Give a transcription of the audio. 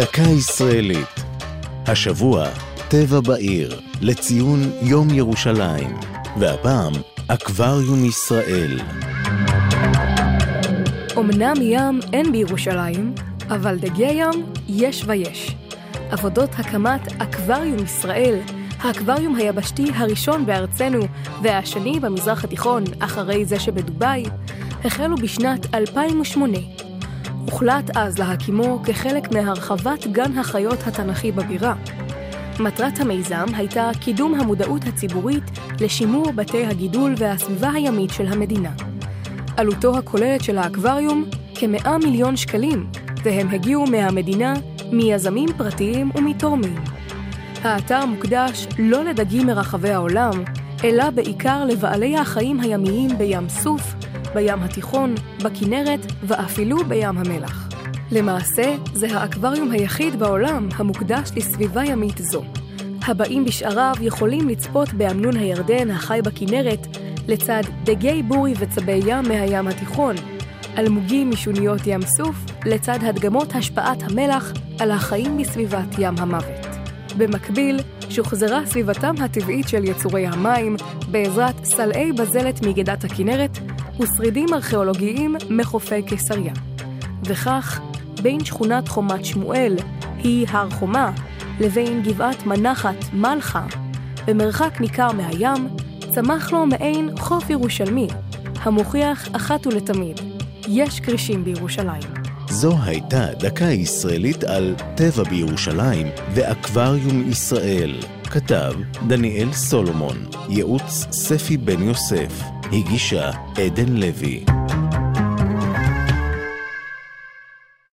דקה ישראלית. השבוע, טבע בעיר, לציון יום ירושלים. והפעם, אקווריום ישראל. אמנם ים אין בירושלים, אבל דגי ים יש ויש. עבודות הקמת אקווריום ישראל, האקווריום היבשתי הראשון בארצנו והשני במזרח התיכון אחרי זה שבדובאי, החלו בשנת 2008. הוחלט אז להקימו כחלק מהרחבת גן החיות התנ"כי בבירה. מטרת המיזם הייתה קידום המודעות הציבורית לשימור בתי הגידול והסביבה הימית של המדינה. עלותו הכוללת של האקווריום כמאה מיליון שקלים, והם הגיעו מהמדינה, מיזמים פרטיים ומתורמים. האתר מוקדש לא לדגים מרחבי העולם, אלא בעיקר לבעלי החיים הימיים בים סוף, בים התיכון, בכנרת ואפילו בים המלח. למעשה, זה האקווריום היחיד בעולם המוקדש לסביבה ימית זו. הבאים בשעריו יכולים לצפות באמנון הירדן החי בכנרת, לצד דגי בורי וצבי ים מהים התיכון, אלמוגים משוניות ים סוף, לצד הדגמות השפעת המלח על החיים בסביבת ים המוות. במקביל, שוחזרה סביבתם הטבעית של יצורי המים בעזרת סלעי בזלת מגדת הכנרת ושרידים ארכיאולוגיים מחופי קיסריה. וכך, בין שכונת חומת שמואל, היא הר חומה, לבין גבעת מנחת מלחה, במרחק ניכר מהים, צמח לו מעין חוף ירושלמי, המוכיח אחת ולתמיד, יש כרישים בירושלים. זו הייתה דקה ישראלית על טבע בירושלים ואקווריום ישראל. כתב דניאל סולומון, ייעוץ ספי בן יוסף, הגישה עדן לוי.